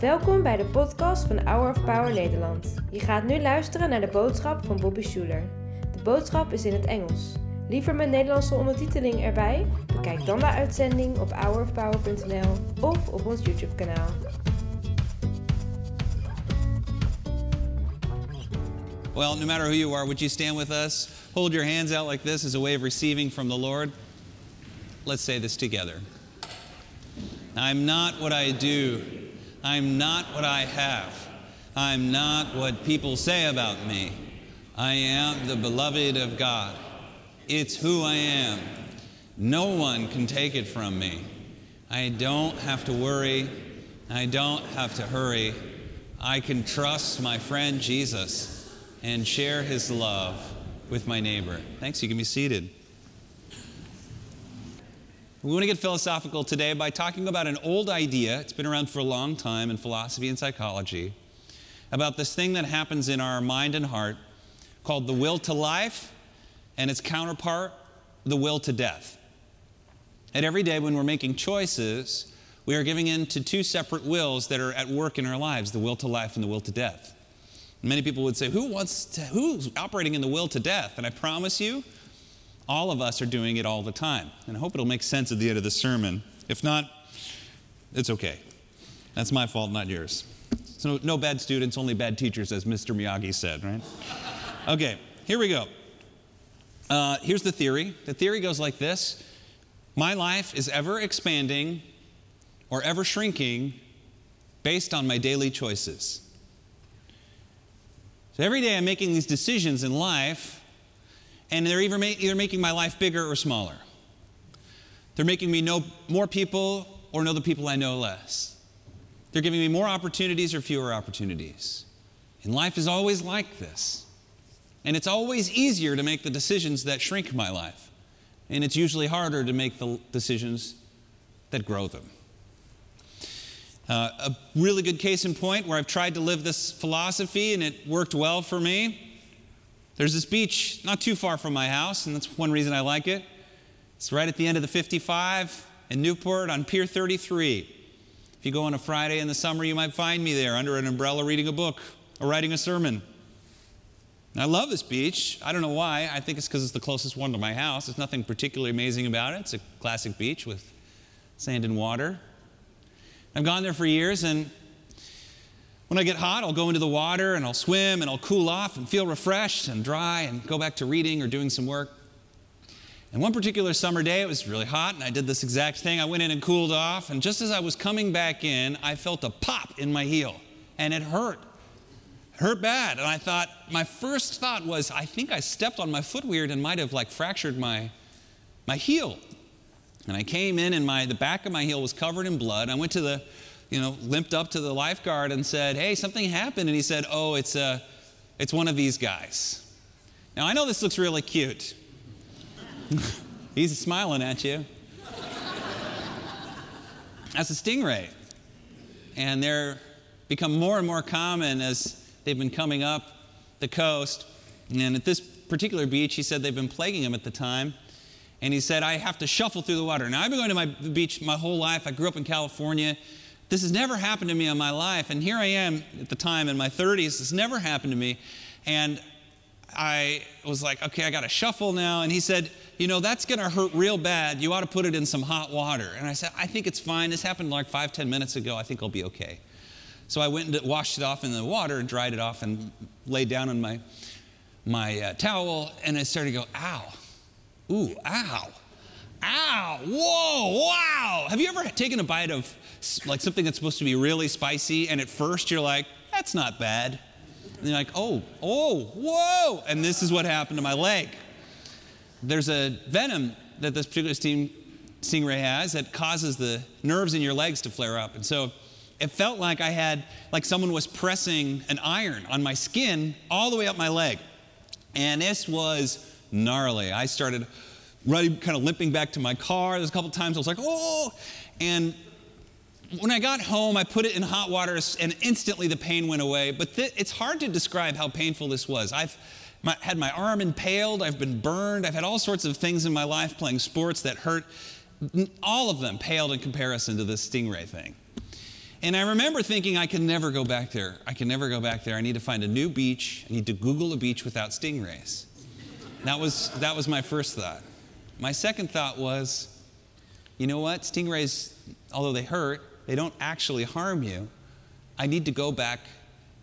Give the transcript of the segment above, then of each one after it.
Welkom bij de podcast van Hour of Power Nederland. Je gaat nu luisteren naar de boodschap van Bobby Schuler. De boodschap is in het Engels. Liever met Nederlandse ondertiteling erbij? Bekijk dan de uitzending op hourofpower.nl of op ons YouTube kanaal. Well, no matter who you are, would you stand with us? Hold your hands out like this as a way of receiving from the Lord. Let's say this together. I'm not what I do. I'm not what I have. I'm not what people say about me. I am the beloved of God. It's who I am. No one can take it from me. I don't have to worry. I don't have to hurry. I can trust my friend Jesus and share his love with my neighbor. Thanks, you can be seated. We want to get philosophical today by talking about an old idea. It's been around for a long time in philosophy and psychology about this thing that happens in our mind and heart called the will to life and its counterpart, the will to death. And every day when we're making choices, we are giving in to two separate wills that are at work in our lives the will to life and the will to death. Many people would say, Who wants to, who's operating in the will to death? And I promise you, all of us are doing it all the time. And I hope it'll make sense at the end of the sermon. If not, it's okay. That's my fault, not yours. So, no bad students, only bad teachers, as Mr. Miyagi said, right? Okay, here we go. Uh, here's the theory the theory goes like this My life is ever expanding or ever shrinking based on my daily choices. So every day I'm making these decisions in life, and they're either, ma- either making my life bigger or smaller. They're making me know more people or know the people I know less. They're giving me more opportunities or fewer opportunities. And life is always like this. And it's always easier to make the decisions that shrink my life. And it's usually harder to make the decisions that grow them. Uh, a really good case in point where I've tried to live this philosophy and it worked well for me. There's this beach not too far from my house, and that's one reason I like it. It's right at the end of the 55 in Newport on Pier 33. If you go on a Friday in the summer, you might find me there under an umbrella reading a book or writing a sermon. And I love this beach. I don't know why. I think it's because it's the closest one to my house. There's nothing particularly amazing about it. It's a classic beach with sand and water. I've gone there for years, and when I get hot, I'll go into the water and I'll swim and I'll cool off and feel refreshed and dry and go back to reading or doing some work. And one particular summer day, it was really hot, and I did this exact thing. I went in and cooled off, and just as I was coming back in, I felt a pop in my heel, and it hurt. It hurt bad. And I thought, my first thought was, I think I stepped on my foot weird and might have like fractured my, my heel. And I came in and my, the back of my heel was covered in blood. I went to the, you know, limped up to the lifeguard and said, hey, something happened. And he said, oh, it's, a, it's one of these guys. Now, I know this looks really cute. He's smiling at you. That's a stingray. And they're become more and more common as they've been coming up the coast. And at this particular beach, he said they've been plaguing him at the time and he said, I have to shuffle through the water. Now, I've been going to my beach my whole life. I grew up in California. This has never happened to me in my life. And here I am at the time in my 30s. This never happened to me. And I was like, okay, I got to shuffle now. And he said, you know, that's going to hurt real bad. You ought to put it in some hot water. And I said, I think it's fine. This happened like five, ten minutes ago. I think I'll be okay. So I went and washed it off in the water dried it off and laid down on my, my uh, towel. And I started to go, ow Ooh, ow. Ow, whoa, wow. Have you ever taken a bite of like something that's supposed to be really spicy and at first you're like, that's not bad. And you're like, oh, oh, whoa. And this is what happened to my leg. There's a venom that this particular steam stingray has that causes the nerves in your legs to flare up. And so it felt like I had, like someone was pressing an iron on my skin all the way up my leg. And this was gnarly. I started running, kind of limping back to my car. There's a couple times I was like, oh, and when I got home, I put it in hot water, and instantly the pain went away. But th- it's hard to describe how painful this was. I've my, had my arm impaled, I've been burned, I've had all sorts of things in my life playing sports that hurt. All of them paled in comparison to this stingray thing. And I remember thinking, I can never go back there. I can never go back there. I need to find a new beach. I need to Google a beach without stingrays. That was, that was my first thought. My second thought was, you know what? Stingrays, although they hurt, they don't actually harm you. I need to go back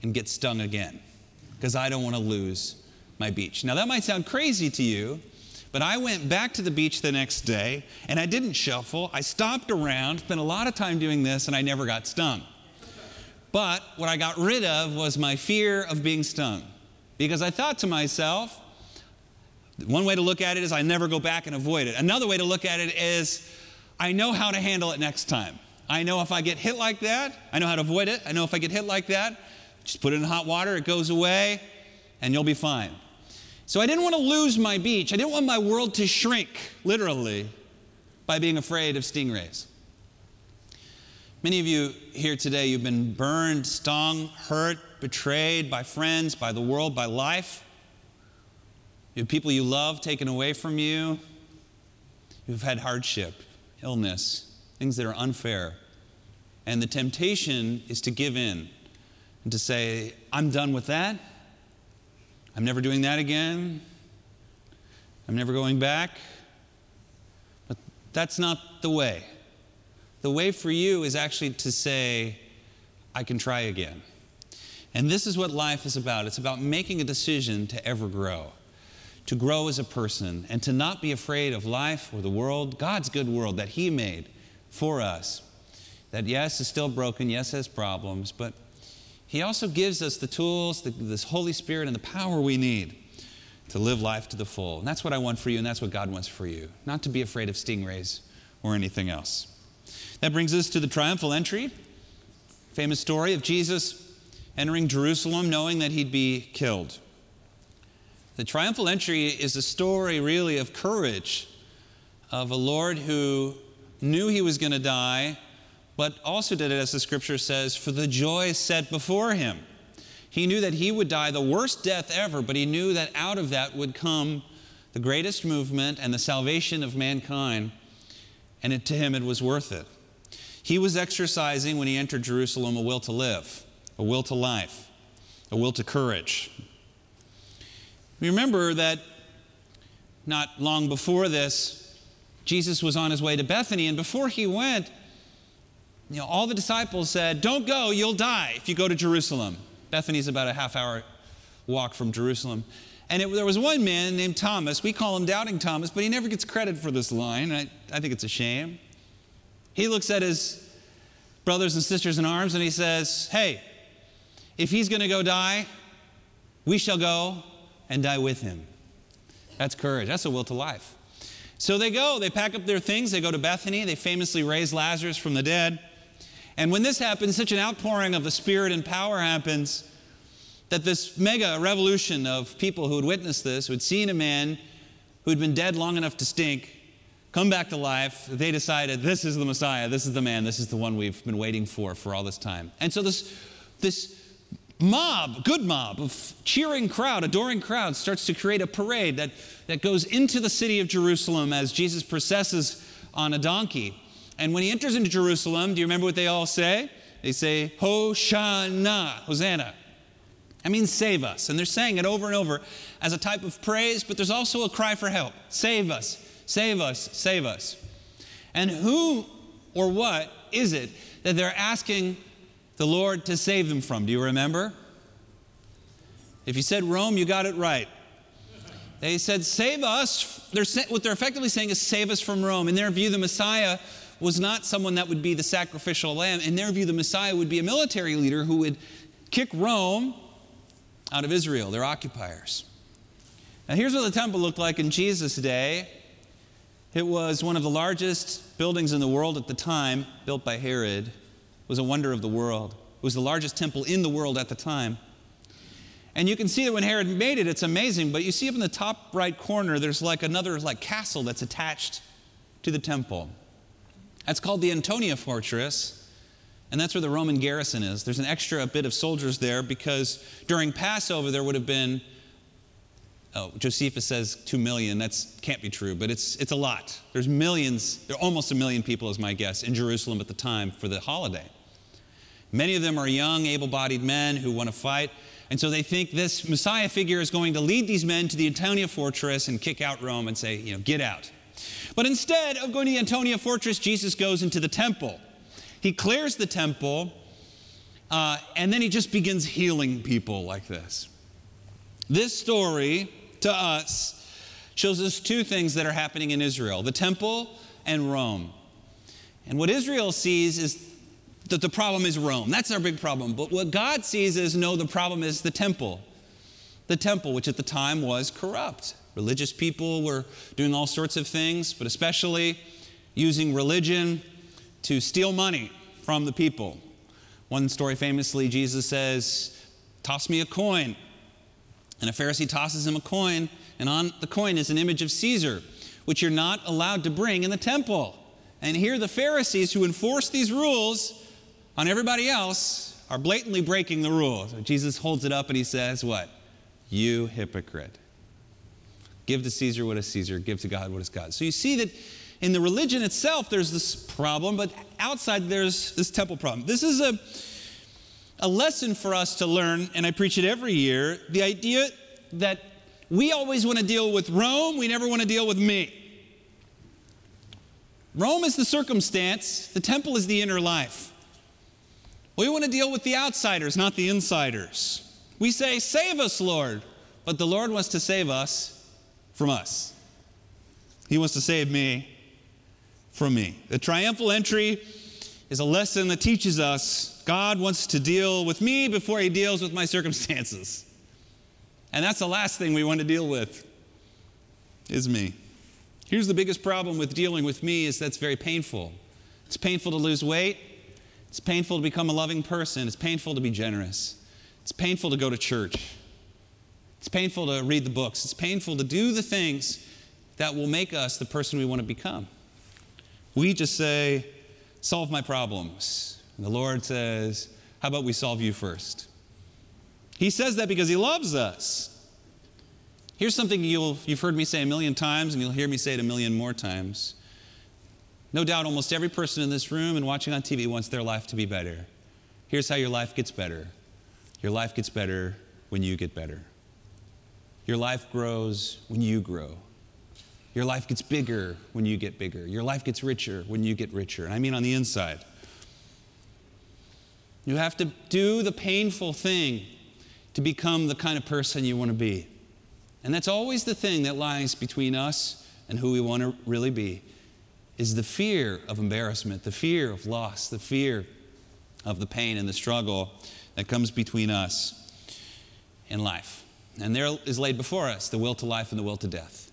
and get stung again because I don't want to lose my beach. Now, that might sound crazy to you, but I went back to the beach the next day and I didn't shuffle. I stopped around, spent a lot of time doing this, and I never got stung. But what I got rid of was my fear of being stung because I thought to myself, one way to look at it is I never go back and avoid it. Another way to look at it is I know how to handle it next time. I know if I get hit like that, I know how to avoid it. I know if I get hit like that, just put it in hot water, it goes away, and you'll be fine. So I didn't want to lose my beach. I didn't want my world to shrink, literally, by being afraid of stingrays. Many of you here today, you've been burned, stung, hurt, betrayed by friends, by the world, by life. You have people you love taken away from you. You've had hardship, illness, things that are unfair. And the temptation is to give in and to say, I'm done with that. I'm never doing that again. I'm never going back. But that's not the way. The way for you is actually to say, I can try again. And this is what life is about it's about making a decision to ever grow to grow as a person and to not be afraid of life or the world, God's good world that He made for us. That, yes, is still broken, yes, has problems, but He also gives us the tools, the, this Holy Spirit, and the power we need to live life to the full. And that's what I want for you, and that's what God wants for you. Not to be afraid of stingrays or anything else. That brings us to the triumphal entry. Famous story of Jesus entering Jerusalem knowing that he'd be killed. The triumphal entry is a story, really, of courage, of a Lord who knew he was going to die, but also did it, as the scripture says, for the joy set before him. He knew that he would die the worst death ever, but he knew that out of that would come the greatest movement and the salvation of mankind, and it, to him it was worth it. He was exercising, when he entered Jerusalem, a will to live, a will to life, a will to courage. Remember that not long before this, Jesus was on his way to Bethany, and before he went, you know, all the disciples said, Don't go, you'll die if you go to Jerusalem. Bethany's about a half hour walk from Jerusalem. And it, there was one man named Thomas. We call him Doubting Thomas, but he never gets credit for this line. I, I think it's a shame. He looks at his brothers and sisters in arms and he says, Hey, if he's going to go die, we shall go and die with him. That's courage. That's a will to life. So they go, they pack up their things, they go to Bethany, they famously raise Lazarus from the dead. And when this happens, such an outpouring of the Spirit and power happens that this mega revolution of people who had witnessed this, who had seen a man who had been dead long enough to stink, come back to life, they decided this is the Messiah, this is the man, this is the one we've been waiting for for all this time. And so this, this mob, good mob of cheering crowd, adoring crowd starts to create a parade that, that goes into the city of Jerusalem as Jesus processes on a donkey. And when he enters into Jerusalem, do you remember what they all say? They say, Hosanna, Hosanna. That means save us. And they're saying it over and over as a type of praise, but there's also a cry for help. Save us, save us, save us. And who or what is it that they're asking the Lord to save them from. Do you remember? If you said Rome, you got it right. They said, Save us. They're, what they're effectively saying is, Save us from Rome. In their view, the Messiah was not someone that would be the sacrificial lamb. In their view, the Messiah would be a military leader who would kick Rome out of Israel, their occupiers. Now, here's what the temple looked like in Jesus' day. It was one of the largest buildings in the world at the time, built by Herod was a wonder of the world. It was the largest temple in the world at the time. And you can see that when Herod made it, it's amazing. But you see up in the top right corner, there's like another like castle that's attached to the temple. That's called the Antonia Fortress, and that's where the Roman garrison is. There's an extra bit of soldiers there because during Passover there would have been. Oh, Josephus says two million. That can't be true, but it's it's a lot. There's millions. There are almost a million people, is my guess, in Jerusalem at the time for the holiday. Many of them are young, able bodied men who want to fight. And so they think this Messiah figure is going to lead these men to the Antonia fortress and kick out Rome and say, you know, get out. But instead of going to the Antonia fortress, Jesus goes into the temple. He clears the temple, uh, and then he just begins healing people like this. This story to us shows us two things that are happening in Israel the temple and Rome. And what Israel sees is that the problem is Rome. That's our big problem. But what God sees is no, the problem is the temple. The temple, which at the time was corrupt. Religious people were doing all sorts of things, but especially using religion to steal money from the people. One story famously, Jesus says, Toss me a coin. And a Pharisee tosses him a coin, and on the coin is an image of Caesar, which you're not allowed to bring in the temple. And here the Pharisees who enforce these rules on everybody else are blatantly breaking the rules. Jesus holds it up and he says, What? You hypocrite. Give to Caesar what is Caesar, give to God what is God. So you see that in the religion itself, there's this problem, but outside, there's this temple problem. This is a, a lesson for us to learn, and I preach it every year the idea that we always want to deal with Rome, we never want to deal with me. Rome is the circumstance, the temple is the inner life. We want to deal with the outsiders, not the insiders. We say, Save us, Lord. But the Lord wants to save us from us. He wants to save me from me. The triumphal entry is a lesson that teaches us God wants to deal with me before he deals with my circumstances. And that's the last thing we want to deal with is me. Here's the biggest problem with dealing with me is that's very painful. It's painful to lose weight. It's painful to become a loving person. It's painful to be generous. It's painful to go to church. It's painful to read the books. It's painful to do the things that will make us the person we want to become. We just say, Solve my problems. And the Lord says, How about we solve you first? He says that because He loves us. Here's something you have heard me say a million times, and you'll hear me say it a million more times. No doubt almost every person in this room and watching on TV wants their life to be better. Here's how your life gets better your life gets better when you get better. Your life grows when you grow. Your life gets bigger when you get bigger. Your life gets richer when you get richer. And I mean on the inside. You have to do the painful thing to become the kind of person you want to be. And that's always the thing that lies between us and who we want to really be is the fear of embarrassment, the fear of loss, the fear of the pain and the struggle that comes between us and life. And there is laid before us the will to life and the will to death.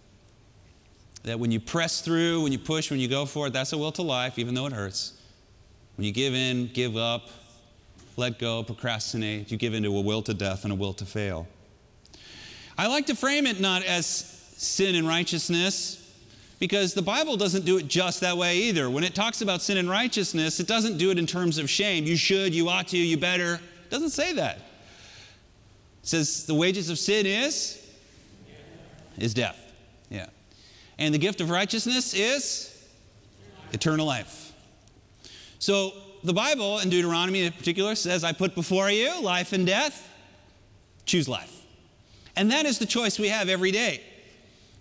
That when you press through, when you push, when you go for it, that's a will to life, even though it hurts. When you give in, give up, let go, procrastinate, you give into a will to death and a will to fail. I like to frame it not as sin and righteousness, because the Bible doesn't do it just that way either. When it talks about sin and righteousness, it doesn't do it in terms of shame. You should, you ought to, you better. It doesn't say that. It says the wages of sin is is death. Yeah. And the gift of righteousness is eternal life. So the Bible in Deuteronomy in particular says, I put before you life and death. Choose life. And that is the choice we have every day.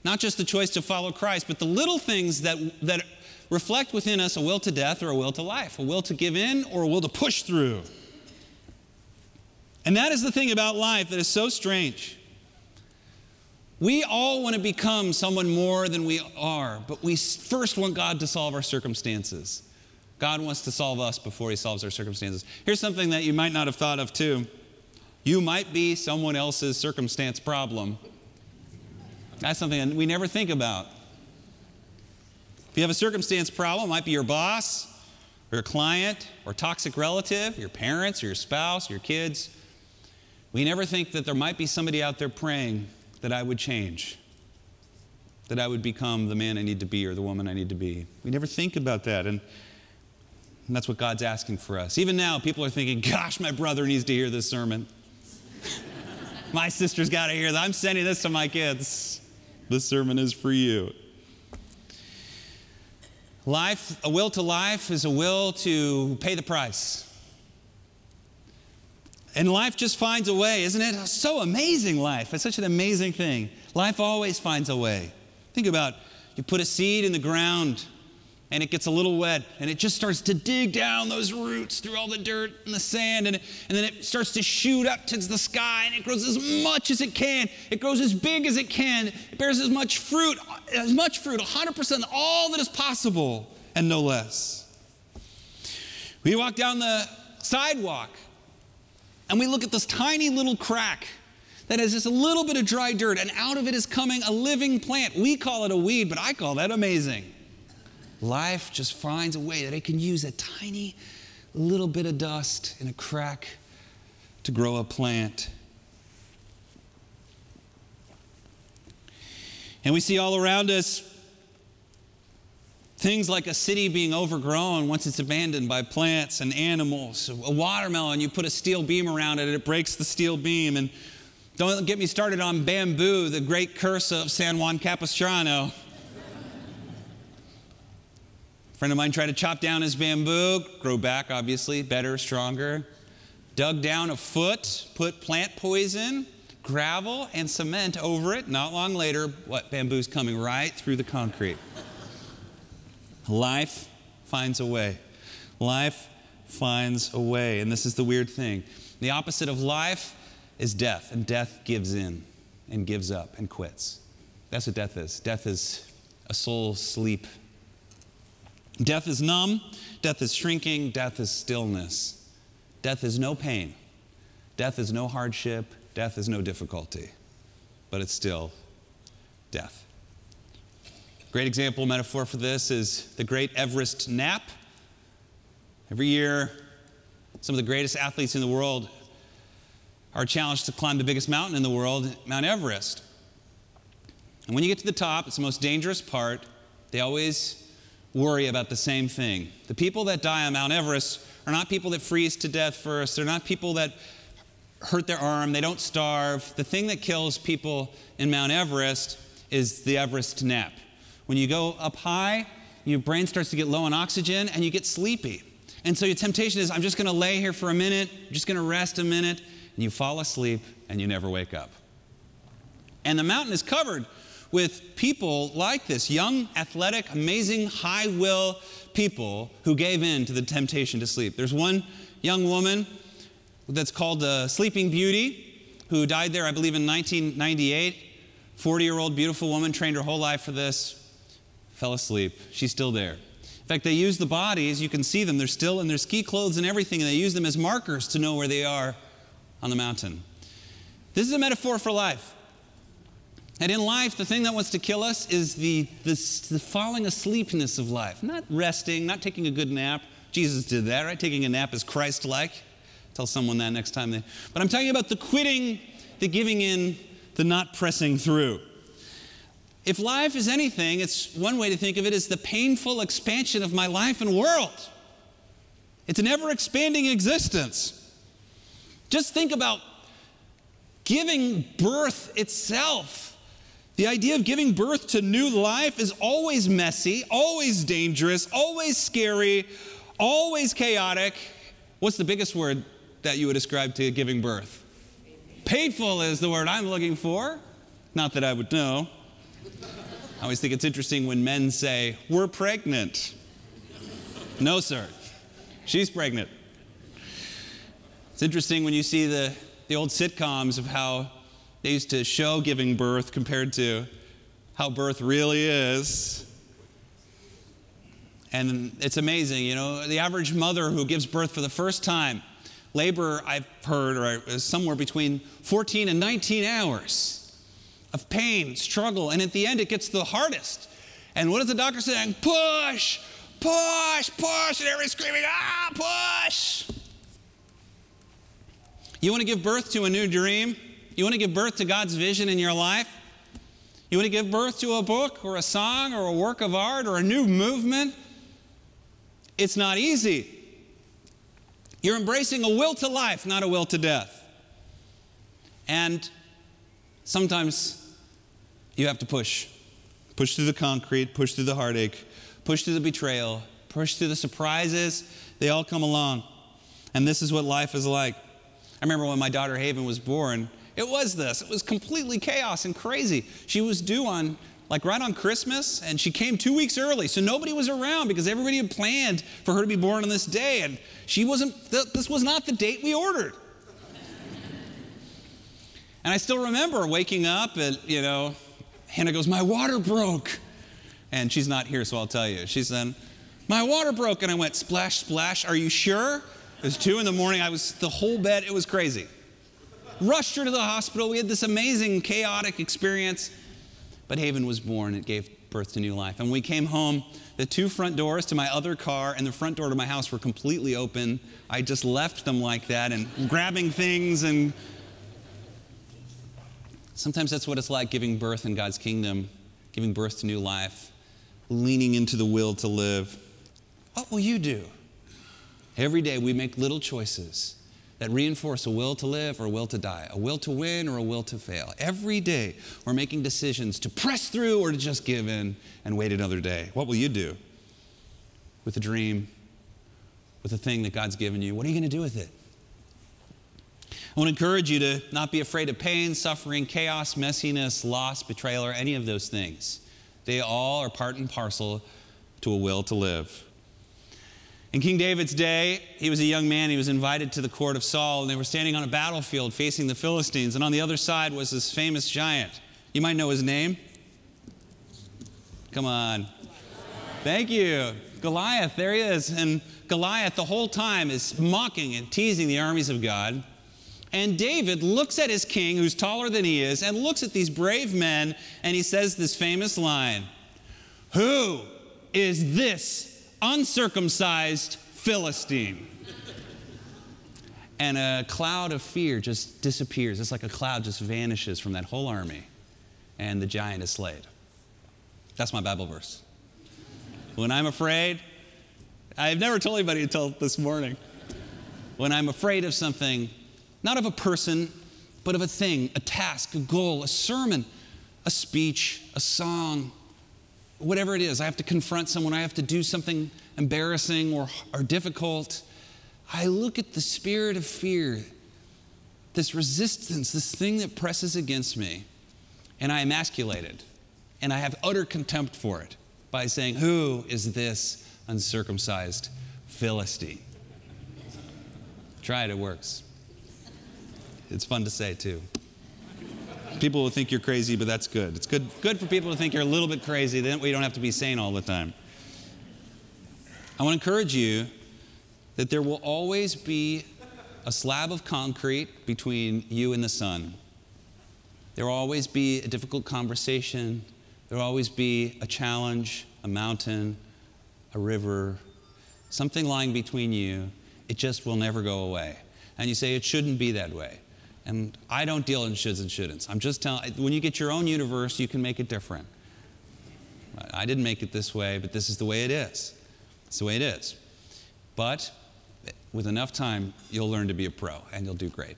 Not just the choice to follow Christ, but the little things that, that reflect within us a will to death or a will to life, a will to give in or a will to push through. And that is the thing about life that is so strange. We all want to become someone more than we are, but we first want God to solve our circumstances. God wants to solve us before He solves our circumstances. Here's something that you might not have thought of, too. You might be someone else's circumstance problem. That's something we never think about. If you have a circumstance problem, it might be your boss, or your client, or toxic relative, your parents, or your spouse, your kids. We never think that there might be somebody out there praying that I would change, that I would become the man I need to be or the woman I need to be. We never think about that. And, and that's what God's asking for us. Even now, people are thinking, gosh, my brother needs to hear this sermon. my sister's got to hear that. I'm sending this to my kids. This sermon is for you. Life, a will to life is a will to pay the price. And life just finds a way, isn't it? So amazing, life. It's such an amazing thing. Life always finds a way. Think about you put a seed in the ground and it gets a little wet and it just starts to dig down those roots through all the dirt and the sand and, and then it starts to shoot up towards the sky and it grows as much as it can it grows as big as it can it bears as much fruit as much fruit 100% all that is possible and no less we walk down the sidewalk and we look at this tiny little crack that has just a little bit of dry dirt and out of it is coming a living plant we call it a weed but i call that amazing Life just finds a way that it can use a tiny little bit of dust in a crack to grow a plant. And we see all around us things like a city being overgrown once it's abandoned by plants and animals. A watermelon, you put a steel beam around it, it breaks the steel beam. And don't get me started on bamboo, the great curse of San Juan Capistrano a friend of mine tried to chop down his bamboo, grow back, obviously, better, stronger. Dug down a foot, put plant poison, gravel, and cement over it. Not long later, what? Bamboo's coming right through the concrete. Life finds a way. Life finds a way. And this is the weird thing the opposite of life is death, and death gives in and gives up and quits. That's what death is. Death is a soul sleep Death is numb, death is shrinking, death is stillness. Death is no pain, death is no hardship, death is no difficulty, but it's still death. Great example, metaphor for this is the great Everest nap. Every year, some of the greatest athletes in the world are challenged to climb the biggest mountain in the world, Mount Everest. And when you get to the top, it's the most dangerous part. They always worry about the same thing. The people that die on Mount Everest are not people that freeze to death first. They're not people that hurt their arm. They don't starve. The thing that kills people in Mount Everest is the Everest nap. When you go up high, your brain starts to get low on oxygen and you get sleepy. And so your temptation is I'm just going to lay here for a minute, I'm just going to rest a minute, and you fall asleep and you never wake up. And the mountain is covered with people like this young, athletic, amazing, high will people who gave in to the temptation to sleep. There's one young woman that's called the Sleeping Beauty who died there, I believe, in 1998. 40 year old beautiful woman, trained her whole life for this, fell asleep. She's still there. In fact, they use the bodies, you can see them, they're still in their ski clothes and everything, and they use them as markers to know where they are on the mountain. This is a metaphor for life. And in life, the thing that wants to kill us is the, the, the falling asleepness of life. Not resting, not taking a good nap. Jesus did that, right? Taking a nap is Christ like. Tell someone that next time they. But I'm talking about the quitting, the giving in, the not pressing through. If life is anything, it's one way to think of it is the painful expansion of my life and world. It's an ever expanding existence. Just think about giving birth itself the idea of giving birth to new life is always messy, always dangerous, always scary, always chaotic. What's the biggest word that you would ascribe to giving birth? Painful is the word I'm looking for. Not that I would know. I always think it's interesting when men say, We're pregnant. No, sir. She's pregnant. It's interesting when you see the, the old sitcoms of how they used to show giving birth compared to how birth really is. And it's amazing, you know, the average mother who gives birth for the first time, labor, I've heard, or is somewhere between 14 and 19 hours of pain, struggle, and at the end it gets the hardest. And what is the doctor saying? Push, push, push, and everybody's screaming, ah, push. You want to give birth to a new dream? You want to give birth to God's vision in your life? You want to give birth to a book or a song or a work of art or a new movement? It's not easy. You're embracing a will to life, not a will to death. And sometimes you have to push. Push through the concrete, push through the heartache, push through the betrayal, push through the surprises. They all come along. And this is what life is like. I remember when my daughter Haven was born, it was this. It was completely chaos and crazy. She was due on like right on Christmas, and she came two weeks early, so nobody was around because everybody had planned for her to be born on this day, and she wasn't. This was not the date we ordered. and I still remember waking up, and you know, Hannah goes, "My water broke," and she's not here, so I'll tell you. She said, "My water broke," and I went, "Splash, splash. Are you sure?" It was two in the morning. I was the whole bed. It was crazy. Rushed her to the hospital. We had this amazing, chaotic experience. But Haven was born. It gave birth to new life. And we came home, the two front doors to my other car and the front door to my house were completely open. I just left them like that and grabbing things and sometimes that's what it's like giving birth in God's kingdom, giving birth to new life, leaning into the will to live. What will you do? Every day we make little choices that reinforce a will to live or a will to die, a will to win or a will to fail. Every day we're making decisions to press through or to just give in and wait another day. What will you do with a dream, with a thing that God's given you? What are you going to do with it? I want to encourage you to not be afraid of pain, suffering, chaos, messiness, loss, betrayal, or any of those things. They all are part and parcel to a will to live. In King David's day, he was a young man. He was invited to the court of Saul, and they were standing on a battlefield facing the Philistines. And on the other side was this famous giant. You might know his name. Come on. Thank you. Goliath, there he is. And Goliath, the whole time, is mocking and teasing the armies of God. And David looks at his king, who's taller than he is, and looks at these brave men, and he says this famous line Who is this uncircumcised Philistine. and a cloud of fear just disappears. It's like a cloud just vanishes from that whole army, and the giant is slayed. That's my Bible verse. When I'm afraid, I've never told anybody until this morning. When I'm afraid of something, not of a person, but of a thing, a task, a goal, a sermon, a speech, a song, whatever it is, I have to confront someone, I have to do something embarrassing or, or difficult, I look at the spirit of fear, this resistance, this thing that presses against me, and I emasculate it. And I have utter contempt for it by saying, Who is this uncircumcised Philistine? Try it, it works. It's fun to say too. People will think you're crazy, but that's good. It's good, good for people to think you're a little bit crazy. Then we don't have to be sane all the time. I want to encourage you that there will always be a slab of concrete between you and the sun. There will always be a difficult conversation. There will always be a challenge, a mountain, a river, something lying between you. It just will never go away. And you say it shouldn't be that way. And I don't deal in shoulds and shouldn'ts. I'm just telling, when you get your own universe, you can make it different. I didn't make it this way, but this is the way it is. It's the way it is. But with enough time, you'll learn to be a pro and you'll do great.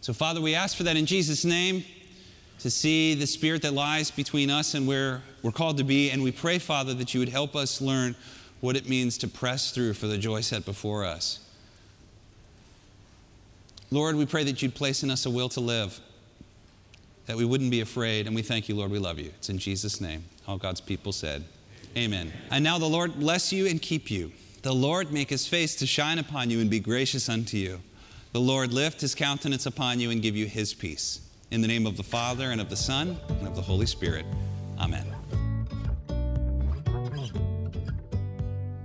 So, Father, we ask for that in Jesus' name to see the spirit that lies between us and where we're called to be. And we pray, Father, that you would help us learn what it means to press through for the joy set before us. Lord, we pray that you'd place in us a will to live, that we wouldn't be afraid. And we thank you, Lord. We love you. It's in Jesus' name. All God's people said, Amen. And now the Lord bless you and keep you. The Lord make his face to shine upon you and be gracious unto you. The Lord lift his countenance upon you and give you his peace. In the name of the Father, and of the Son, and of the Holy Spirit. Amen.